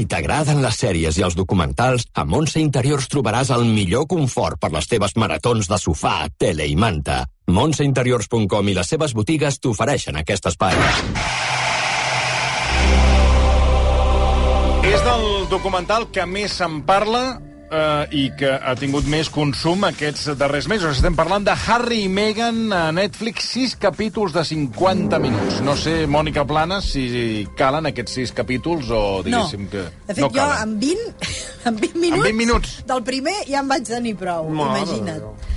Si t'agraden les sèries i els documentals, a Montse Interiors trobaràs el millor confort per les teves maratons de sofà, tele i manta. Montseinteriors.com i les seves botigues t'ofereixen aquest espai. És del documental que més se'n parla eh, i que ha tingut més consum aquests darrers mesos. Estem parlant de Harry i Meghan a Netflix, sis capítols de 50 minuts. No sé, Mònica Planes, si calen aquests sis capítols o diguéssim no. que De fet, no jo calen. amb 20, amb 20 minuts, 20 minuts. del primer ja em vaig tenir prou, Mare imagina't.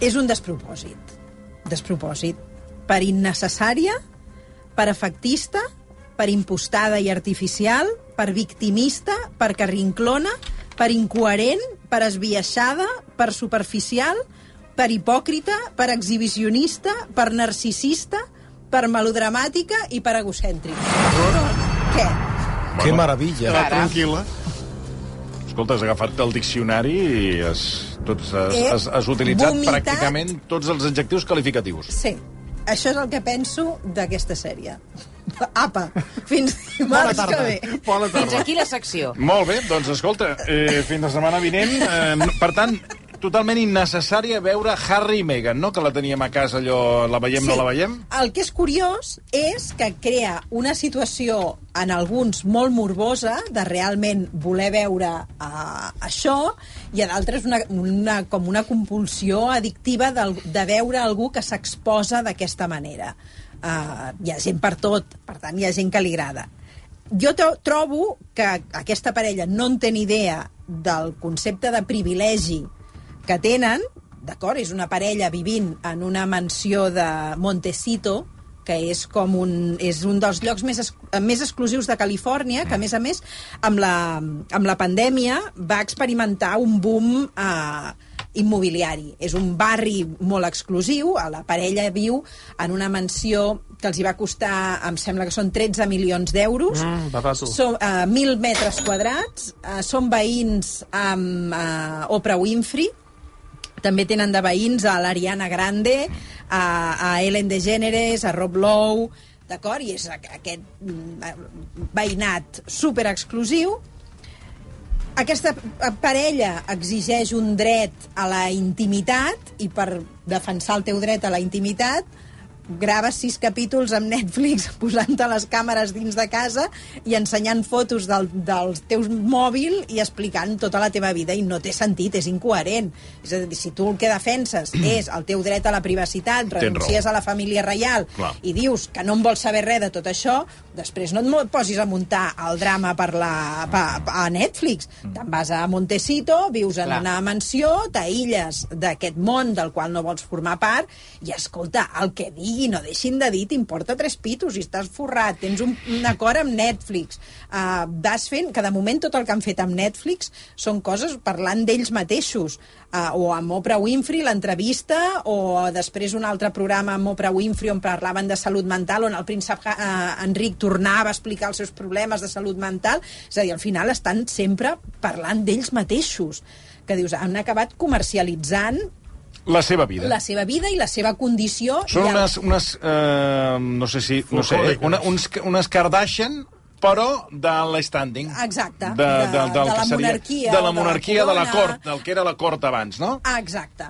És un despropòsit. Despropòsit. Per innecessària, per efectista, per impostada i artificial, per victimista, per carrinclona, per incoherent, per esbiaixada, per superficial, per hipòcrita, per exhibicionista, per narcisista, per melodramàtica i per egocèntrica. Què? Que meravella. Ara. Tranquil·la. Escolta, has agafat el diccionari i has, tots, has, He has, has utilitzat vomitat. pràcticament tots els adjectius qualificatius. Sí, això és el que penso d'aquesta sèrie. Apa, fins dimarts que ve. Bona Fins tarda. aquí la secció. Molt bé, doncs escolta, eh, fins la setmana vinent. Eh, per tant, totalment innecessària veure Harry i Meghan, no? Que la teníem a casa, allò, la veiem, no la veiem? El que és curiós és que crea una situació en alguns molt morbosa de realment voler veure uh, això i a d'altres una, una, com una compulsió addictiva de, de veure algú que s'exposa d'aquesta manera. Uh, hi ha gent per tot, per tant hi ha gent que li agrada. Jo trobo que aquesta parella no en té idea del concepte de privilegi que tenen, d'acord? És una parella vivint en una mansió de Montecito, que és com un, és un dels llocs més, es, més exclusius de Califòrnia, que a més a més amb la, amb la pandèmia va experimentar un boom eh, immobiliari. És un barri molt exclusiu, la parella viu en una mansió que els hi va costar, em sembla que són 13 milions d'euros, Mm, barato. són uh, 1.000 metres quadrats, uh, són veïns amb uh, Oprah Winfrey, també tenen de veïns a l'Ariana Grande, a, a Ellen DeGeneres, a Rob Lowe, d'acord? I és aqu- aquest mm, veïnat super exclusiu. Aquesta parella exigeix un dret a la intimitat i per defensar el teu dret a la intimitat graves sis capítols amb Netflix posant-te les càmeres dins de casa i ensenyant fotos del, del teu mòbil i explicant tota la teva vida i no té sentit, és incoherent. És a dir, si tu el que defenses és el teu dret a la privacitat, renuncies a la família reial Clar. i dius que no en vols saber res de tot això, després no et posis a muntar el drama per la, pa, a Netflix. Te'n vas a Montecito, vius en Clar. una mansió, t'aïlles d'aquest món del qual no vols formar part i, escolta, el que digui, no deixin de dir, t'importa tres pitos i estàs forrat, tens un, un acord amb Netflix, uh, vas fent, que de moment tot el que han fet amb Netflix són coses parlant d'ells mateixos, uh, o amb Oprah Winfrey, l'entrevista, o després un altre programa amb Oprah Winfrey on parlaven de salut mental, on el príncep uh, Enric tornava a explicar els seus problemes de salut mental, és a dir, al final estan sempre parlant d'ells mateixos. Que dius, han acabat comercialitzant La seva vida. la seva vida i la seva condició Són el- unes, unes eh, no sé si, no sé, eh, una, uns, unes Kardashian, però de l'standing. Exacte. De, de, De- del de la seria, monarquia, De la de la monarquia, de la cort, del que era la cort abans, no? Exacte.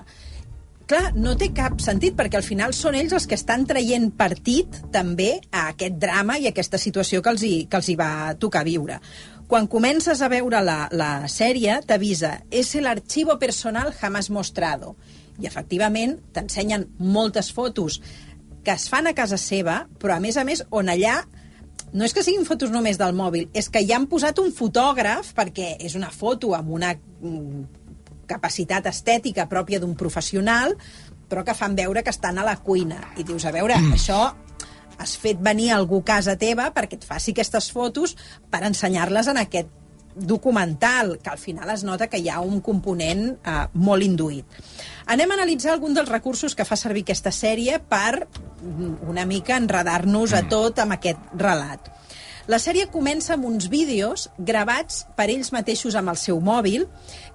Clar, no té cap sentit, perquè al final són ells els que estan traient partit també a aquest drama i a aquesta situació que els hi, que els hi va tocar viure. Quan comences a veure la, la sèrie, t'avisa, és el archivo personal jamás mostrado. I, efectivament, t'ensenyen moltes fotos que es fan a casa seva, però, a més a més, on allà no és que siguin fotos només del mòbil, és que hi han posat un fotògraf perquè és una foto amb una mm, capacitat estètica pròpia d'un professional, però que fan veure que estan a la cuina. I dius, a veure, mm. això has fet venir algú a casa teva perquè et faci aquestes fotos per ensenyar-les en aquest documental, que al final es nota que hi ha un component eh, molt induït. Anem a analitzar algun dels recursos que fa servir aquesta sèrie per mm, una mica enredar-nos a tot amb aquest relat. La sèrie comença amb uns vídeos gravats per ells mateixos amb el seu mòbil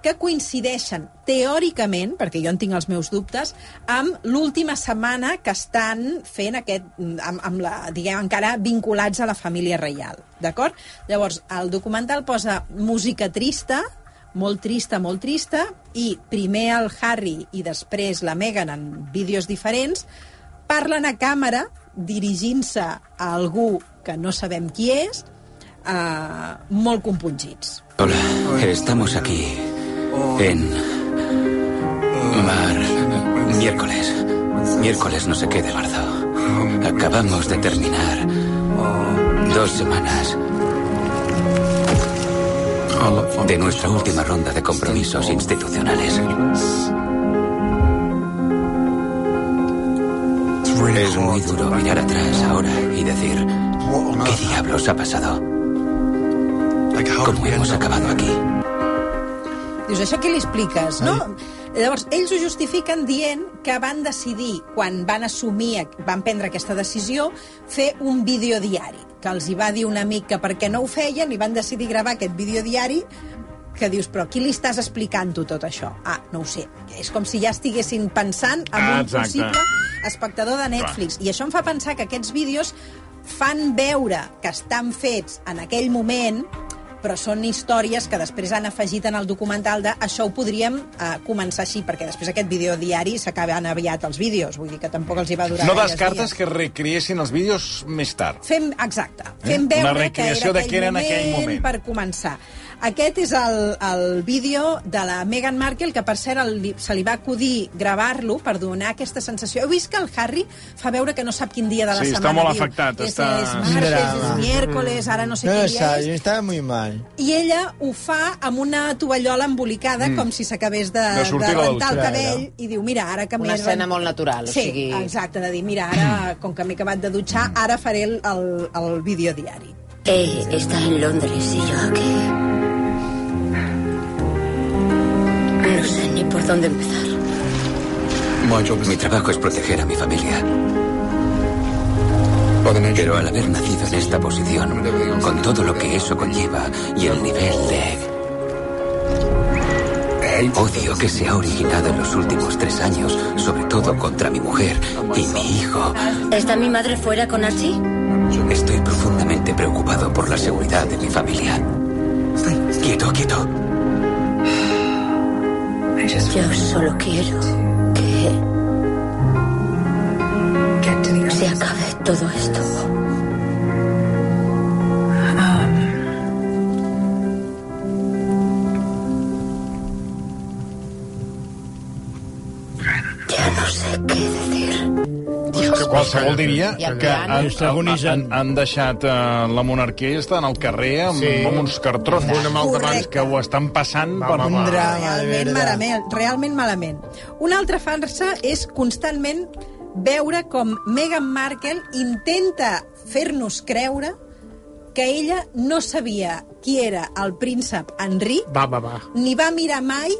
que coincideixen teòricament, perquè jo en tinc els meus dubtes, amb l'última setmana que estan fent aquest, amb, amb la, diguem, encara vinculats a la família reial. D'acord? Llavors, el documental posa música trista, molt trista, molt trista, i primer el Harry i després la Meghan en vídeos diferents, parlen a càmera dirigint-se a algú que no sabem qui és, eh, molt compungits. Hola, estamos aquí en Mar miércoles. Miércoles no sé qué de marzo. Acabamos de terminar dos semanas de nuestra última ronda de compromisos institucionales. Es muy duro mirar atrás ahora y decir, ¿qué diablos ha pasado? ¿Cómo hemos acabado aquí? Dius, això què li expliques, no? Llavors, ells ho justifiquen dient que van decidir, quan van assumir, van prendre aquesta decisió, fer un videodiari, que els hi va dir un amic que per què no ho feien i van decidir gravar aquest videodiari que dius, però qui li estàs explicant tu tot això? Ah, no ho sé. És com si ja estiguessin pensant en Ah, un exacte. possible espectador de Netflix. I això em fa pensar que aquests vídeos fan veure que estan fets en aquell moment, però són històries que després han afegit en el documental de això ho podríem eh, començar així, perquè després aquest vídeo diari s'acaben aviat els vídeos, vull dir que tampoc els hi va durar No descartes dies. que recreessin els vídeos més tard. Fem, exacte, fem Eh? Una veure que de era què era en aquell aquell moment, moment. per començar. Aquest és el, el vídeo de la Meghan Markle, que per cert el, se li va acudir gravar-lo per donar aquesta sensació. Heu vist que el Harry fa veure que no sap quin dia de la Sí, està setmana molt diu. afectat, És, està- és martes, drama. és miércoles, ara no sé No quin dia sabe, és. estaba muy mal. I ella ho fa amb una tovallola embolicada, mm. com si s'acabés de, De de, rentar el cabell, i diu, mira, ara que m'he... Una escena molt natural, o sí, sigui- exacte, de dir, mira, ara, com que m'he acabat de dutxar, ara faré el, el, el videodiari. Él está en Londres y yo aquí. Por dónde empezar. Mi trabajo es proteger a mi familia. Pero al haber nacido en esta posición, con todo lo que eso conlleva y el nivel de odio que se ha originado en los últimos tres años, sobre todo contra mi mujer y mi hijo, ¿Está mi madre fuera con Archie? estoy profundamente preocupado por la seguridad de mi familia. Quieto, quieto. Yo solo quiero que se acabe todo esto. Qualsevol diria I el que han, han, han deixat uh, la monarquia i estan al carrer amb, Sí. amb uns cartrons. Una mal de mans que ho estan passant Va, per... va, va. Un drama, de realment malament, realment malament. Una altra farsa és constantment veure com Meghan Markle intenta fer-nos creure que ella no sabia qui era el príncep Enric, Va, va, va. ni va mirar mai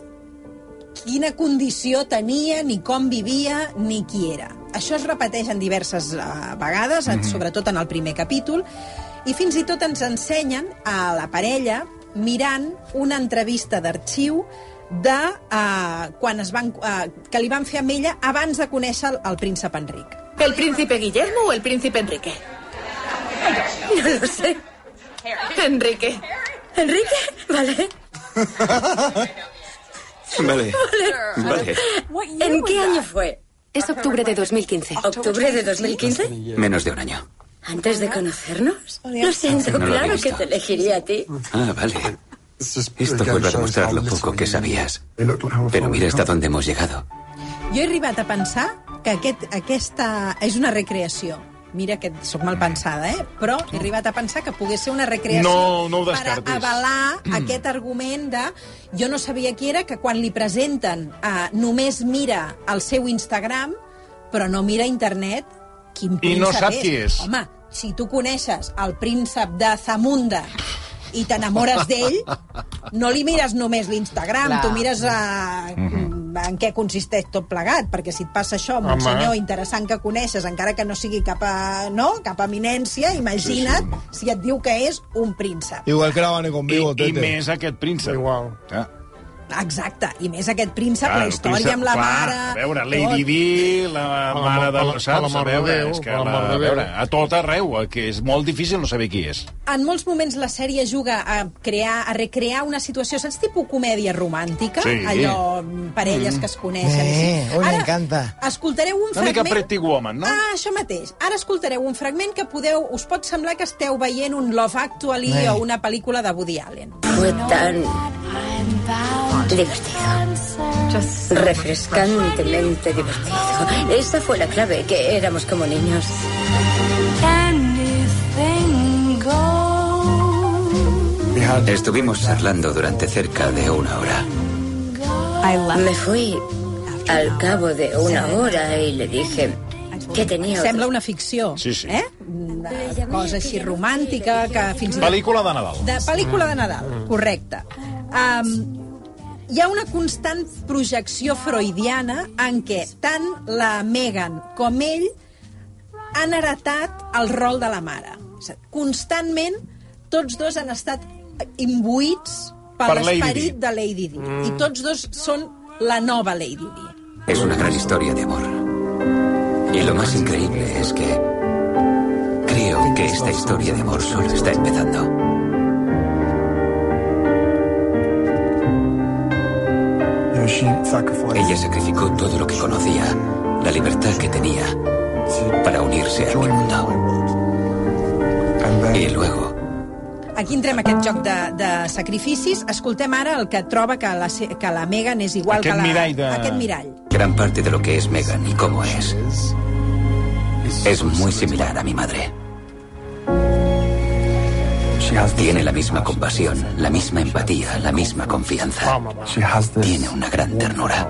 quina condició tenia, ni com vivia, ni qui era. Això es repeteix en diverses uh, vegades, mm -hmm. sobretot en el primer capítol, i fins i tot ens ensenyen a la parella mirant una entrevista d'arxiu de uh, quan es van, uh, que li van fer amb ella abans de conèixer el, el príncep Enric. ¿El príncipe Guillermo o el príncipe Enrique? No lo sé. Enrique. ¿Enrique? Vale. Vale. Vale. ¿En qué año fue? Es octubre de 2015. ¿Octubre de 2015? Menos de un año. ¿Antes de conocernos? Lo siento, No claro que te elegiría a ti. Ah, vale. Esto vuelve a demostrar lo poco que sabías. Pero mira hasta dónde hemos llegado. Jo he arribat a pensar que aquest, aquesta és una recreació. Mira que sóc mal pensada, eh? Però he arribat a pensar que pogués ser una recreació No, no per avalar aquest argument de jo no sabia qui era, que quan li presenten eh, només mira el seu Instagram, però no mira internet quin I no sap qui és. Home, si tu coneixes el príncep de Zamunda i t'enamores d'ell, no li mires només l'Instagram, tu mires a... en què consisteix tot plegat, perquè si et passa això amb un Home. senyor interessant que coneixes, encara que no sigui cap, a, no, cap eminència, imagina't si et diu que és un príncep. Igual que la Vane conmigo, I, I més aquest príncep. Igual. Ja. Exacte, i més aquest príncep, Clar, la història príncep, amb la clar, mare... A veure, Lady tot. Di, la mare ma- de... Saps? a la a veure, de Déu, és que a la a veure, a tot arreu, eh, que és molt difícil no saber qui és. En molts moments la sèrie juga a crear, a recrear una situació, saps, tipus comèdia romàntica? Sí. Allò, mm, parelles que es coneixen. Eh, me Ara, encanta. Escoltareu un Una mica fragment... Pretty Woman, no? Ah, això mateix. Ara escoltareu un fragment que podeu... Us pot semblar que esteu veient un Love Actually Eh. o una pel·lícula de Woody Allen. Fue tan divertido. Refrescantemente divertido. Esa fue la clave, que éramos como niños. Estuvimos charlando durante cerca de una hora. Me fui al cabo de una hora y le dije que tenía Sembla una ficció, Sí, sí. eh? Una cosa així romàntica que fins i tot... Pel·lícula de Nadal. De pel·lícula de Nadal, correcte. Um, hi ha una constant projecció freudiana en què tant la Megan com ell han heretat el rol de la mare. És Constantment, tots dos han estat imbuïts per, Per l'esperit de Lady Di. I tots dos són la nova Lady Di. Es una gran historia de amor. Y lo más increíble es que creo que esta historia de amor solo está empezando. Ella sacrificó todo lo que conocía, la libertad que tenía, para unirse a mi mundo. Y luego, Aquí entrem a aquest joc de, de sacrificis. Escoltem ara el que troba que la, que la Megan és igual Aquest que la... mirall de- Aquest mirall. gran parte de lo que es Megan y cómo es, es muy similar a mi madre. Tiene la misma compasión, la misma empatía, la misma confianza. Tiene una gran ternura.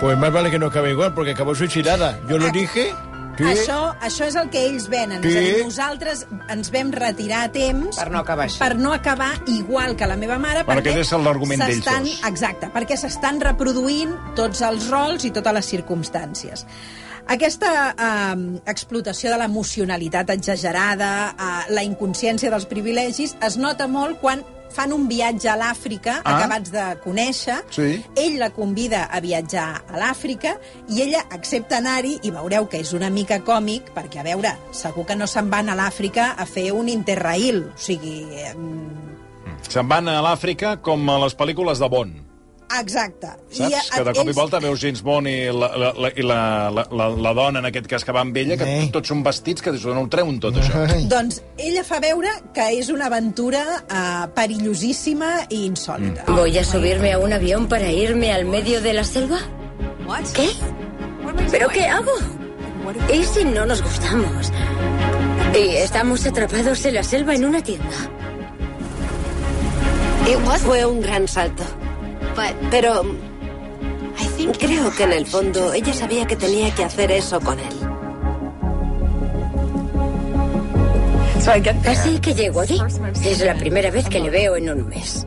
Pues más vale que no acabe igual, porque acabó suicidada. Yo lo dije. Sí. Això, això és el que ells venen. Sí. És a dir, nosaltres ens vam retirar a temps Per no acabar així. per no acabar igual que la meva mare. Bueno, perquè aquest és l'argument d'ells s'estan- dos. Exacte, perquè s'estan reproduint tots els rols i totes les circumstàncies. Aquesta eh, explotació de l'emocionalitat exagerada, eh, la inconsciència dels privilegis, es nota molt quan fan un viatge a l'Àfrica, Ah. acabats de conèixer. Sí. Ell la convida a viatjar a l'Àfrica i ella accepta anar-hi i veureu que és una mica còmic perquè, a veure, segur que no se'n van a l'Àfrica a fer un interrail. O sigui, em, Se'n van a l'Àfrica com a les pel·lícules de Bond. Exacte. Saps? que de cop i volta veus James Bond i la, la, la, i la, la, la, la dona, en aquest cas, que va amb ella, que Eh. tots són vestits, que dius, on ho treuen tot això? Ay. Doncs ella fa veure que és una aventura eh, perillosíssima i insòlita. ¿Voy a subirme a un avión para irme al medio de la selva? ¿Qué? ¿Pero qué hago? ¿Y si no nos gustamos? Y estamos atrapados en la selva en una tienda. Fue un gran salto. Pero creo que en el fondo ella sabía que tenía que hacer eso con él. Así que llego allí. Es la primera vez que le veo en un mes.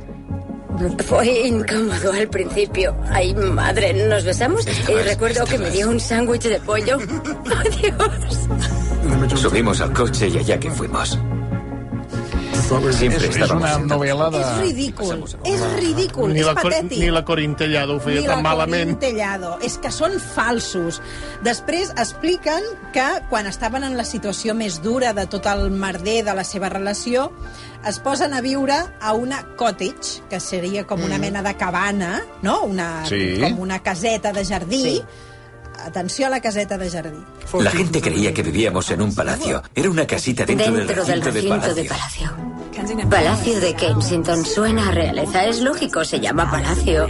Fue incómodo al principio. Ay, madre, nos besamos y recuerdo que me dio un sándwich de pollo. Adiós. Subimos al coche y allá que fuimos. Siempre És, és una novel·la de... És ridícul, és ridícul, Ni és la, Cor- patètic. ni la Corintellado ho feia Ni tan la malament. Corintellado. És que són falsos. Després expliquen que quan estaven en la situació més dura de tot el merder de la seva relació, es posen a viure a una cottage, que seria com una mena de cabana, no? Una, Sí. Com una caseta de jardí. Sí. Atenció a la caseta de jardí. La gente creía que vivíamos en un palacio. Era una casita dentro, Dentro del del recinto, recinto de de palacio. Palacio. Palacio de Kensington suena a realeza. Es lógico, se llama Palacio.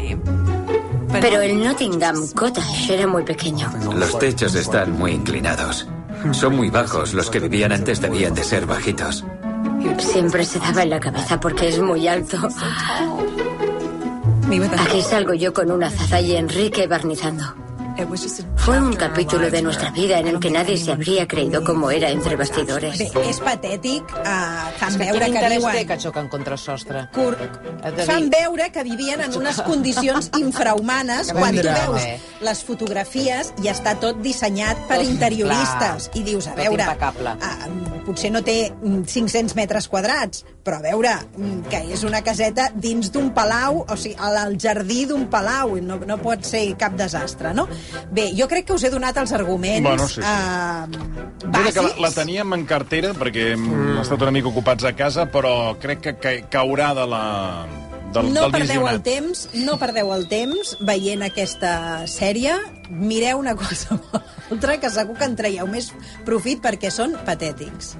Pero el Nottingham Cottage era muy pequeño. Los techos están muy inclinados. Son muy bajos. Los que vivían antes debían de ser bajitos. Siempre se daba en la cabeza porque es muy alto. Aquí salgo yo con una zaza y Enrique barnizando. Fue un capítulo de nuestra vida en el que nadie se habría creído cómo era entre bastidores. Bé, és patètic, uh, fan És que veure que viuen... que xoquen contra el sostre? Cur... De Fan veure que vivien en unes condicions infrahumanes quan tu veus eh? les fotografies i està tot dissenyat per Tot, interioristes. I dius, a tot veure, impecable. ah, potser no té mm, 500 metres quadrats, però a veure, mm, que és una caseta dins d'un palau, o sigui, al al jardí d'un palau, i no, no pot ser cap desastre, no? Bé, jo crec que us he donat els arguments Bueno, sí, sí. eh, Mira que la, bàsics. la teníem en cartera perquè hem mm. estat una mica ocupats a casa, però crec que ca caurà de la, del, no del perdeu el visionat. temps, no perdeu el temps veient aquesta sèrie. Mireu una cosa o l'altra, que segur que en traieu més profit perquè són patètics.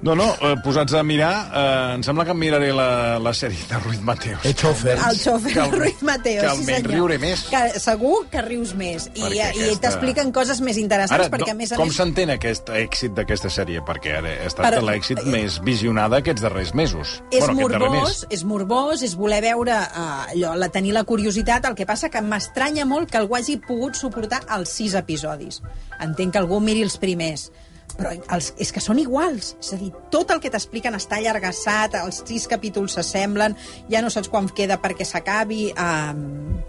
No, no, eh, posats a mirar, eh, em sembla que em miraré la, la sèrie de Ruiz Mateos. El xofer. El xofer Que al- Ruiz Mateos, que sí senyor. riuré més. Que segur que rius més. I, Perquè i aquesta- t'expliquen coses més interessants, Ara, perquè no, a més a com més... s'entén aquest èxit d'aquesta sèrie? Perquè ara ha estat Per- l'èxit més visionada aquests darrers mesos. És bueno, morbós, mes. és morbós, és voler veure uh, allò, la, tenir la curiositat, el que passa que m'estranya molt que algú hagi pogut suportar els sis episodis. Entenc que algú miri els primers, però els, és que són iguals. És a dir, tot el que t'expliquen està allargassat, els sis capítols s'assemblen, ja no saps quan queda perquè s'acabi... Um,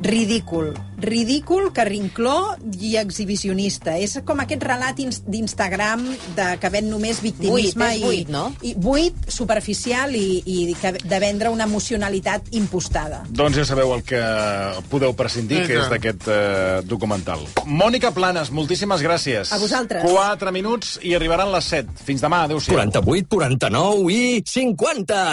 ridícul. Ridícul, carrincló i exhibicionista. És com aquest relat ins- d'Instagram de que ven només victimisme Buit, és buit, i, no? i buit, superficial i, i que, de vendre una emocionalitat impostada. Doncs ja sabeu el que podeu prescindir, que és d'aquest eh, documental. Mònica Planes, moltíssimes gràcies. A vosaltres. 4 minuts i arribaran les 7. Fins demà, adéu-siau. 48, 49 i 50!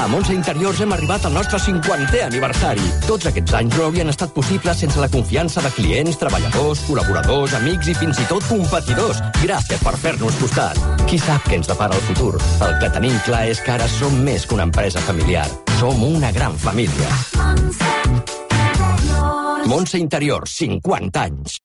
A Montse Interiors hem arribat al nostre 50è aniversari. Tots aquests anys no haurien estat possibles sense la confiança de clients, treballadors, col·laboradors, amics i fins i tot competidors. Gràcies per fer-nos costat. Qui sap què ens depara el futur? El que tenim clar és que ara som més que una empresa familiar. Som una gran família. Montse Interiors, 50 anys.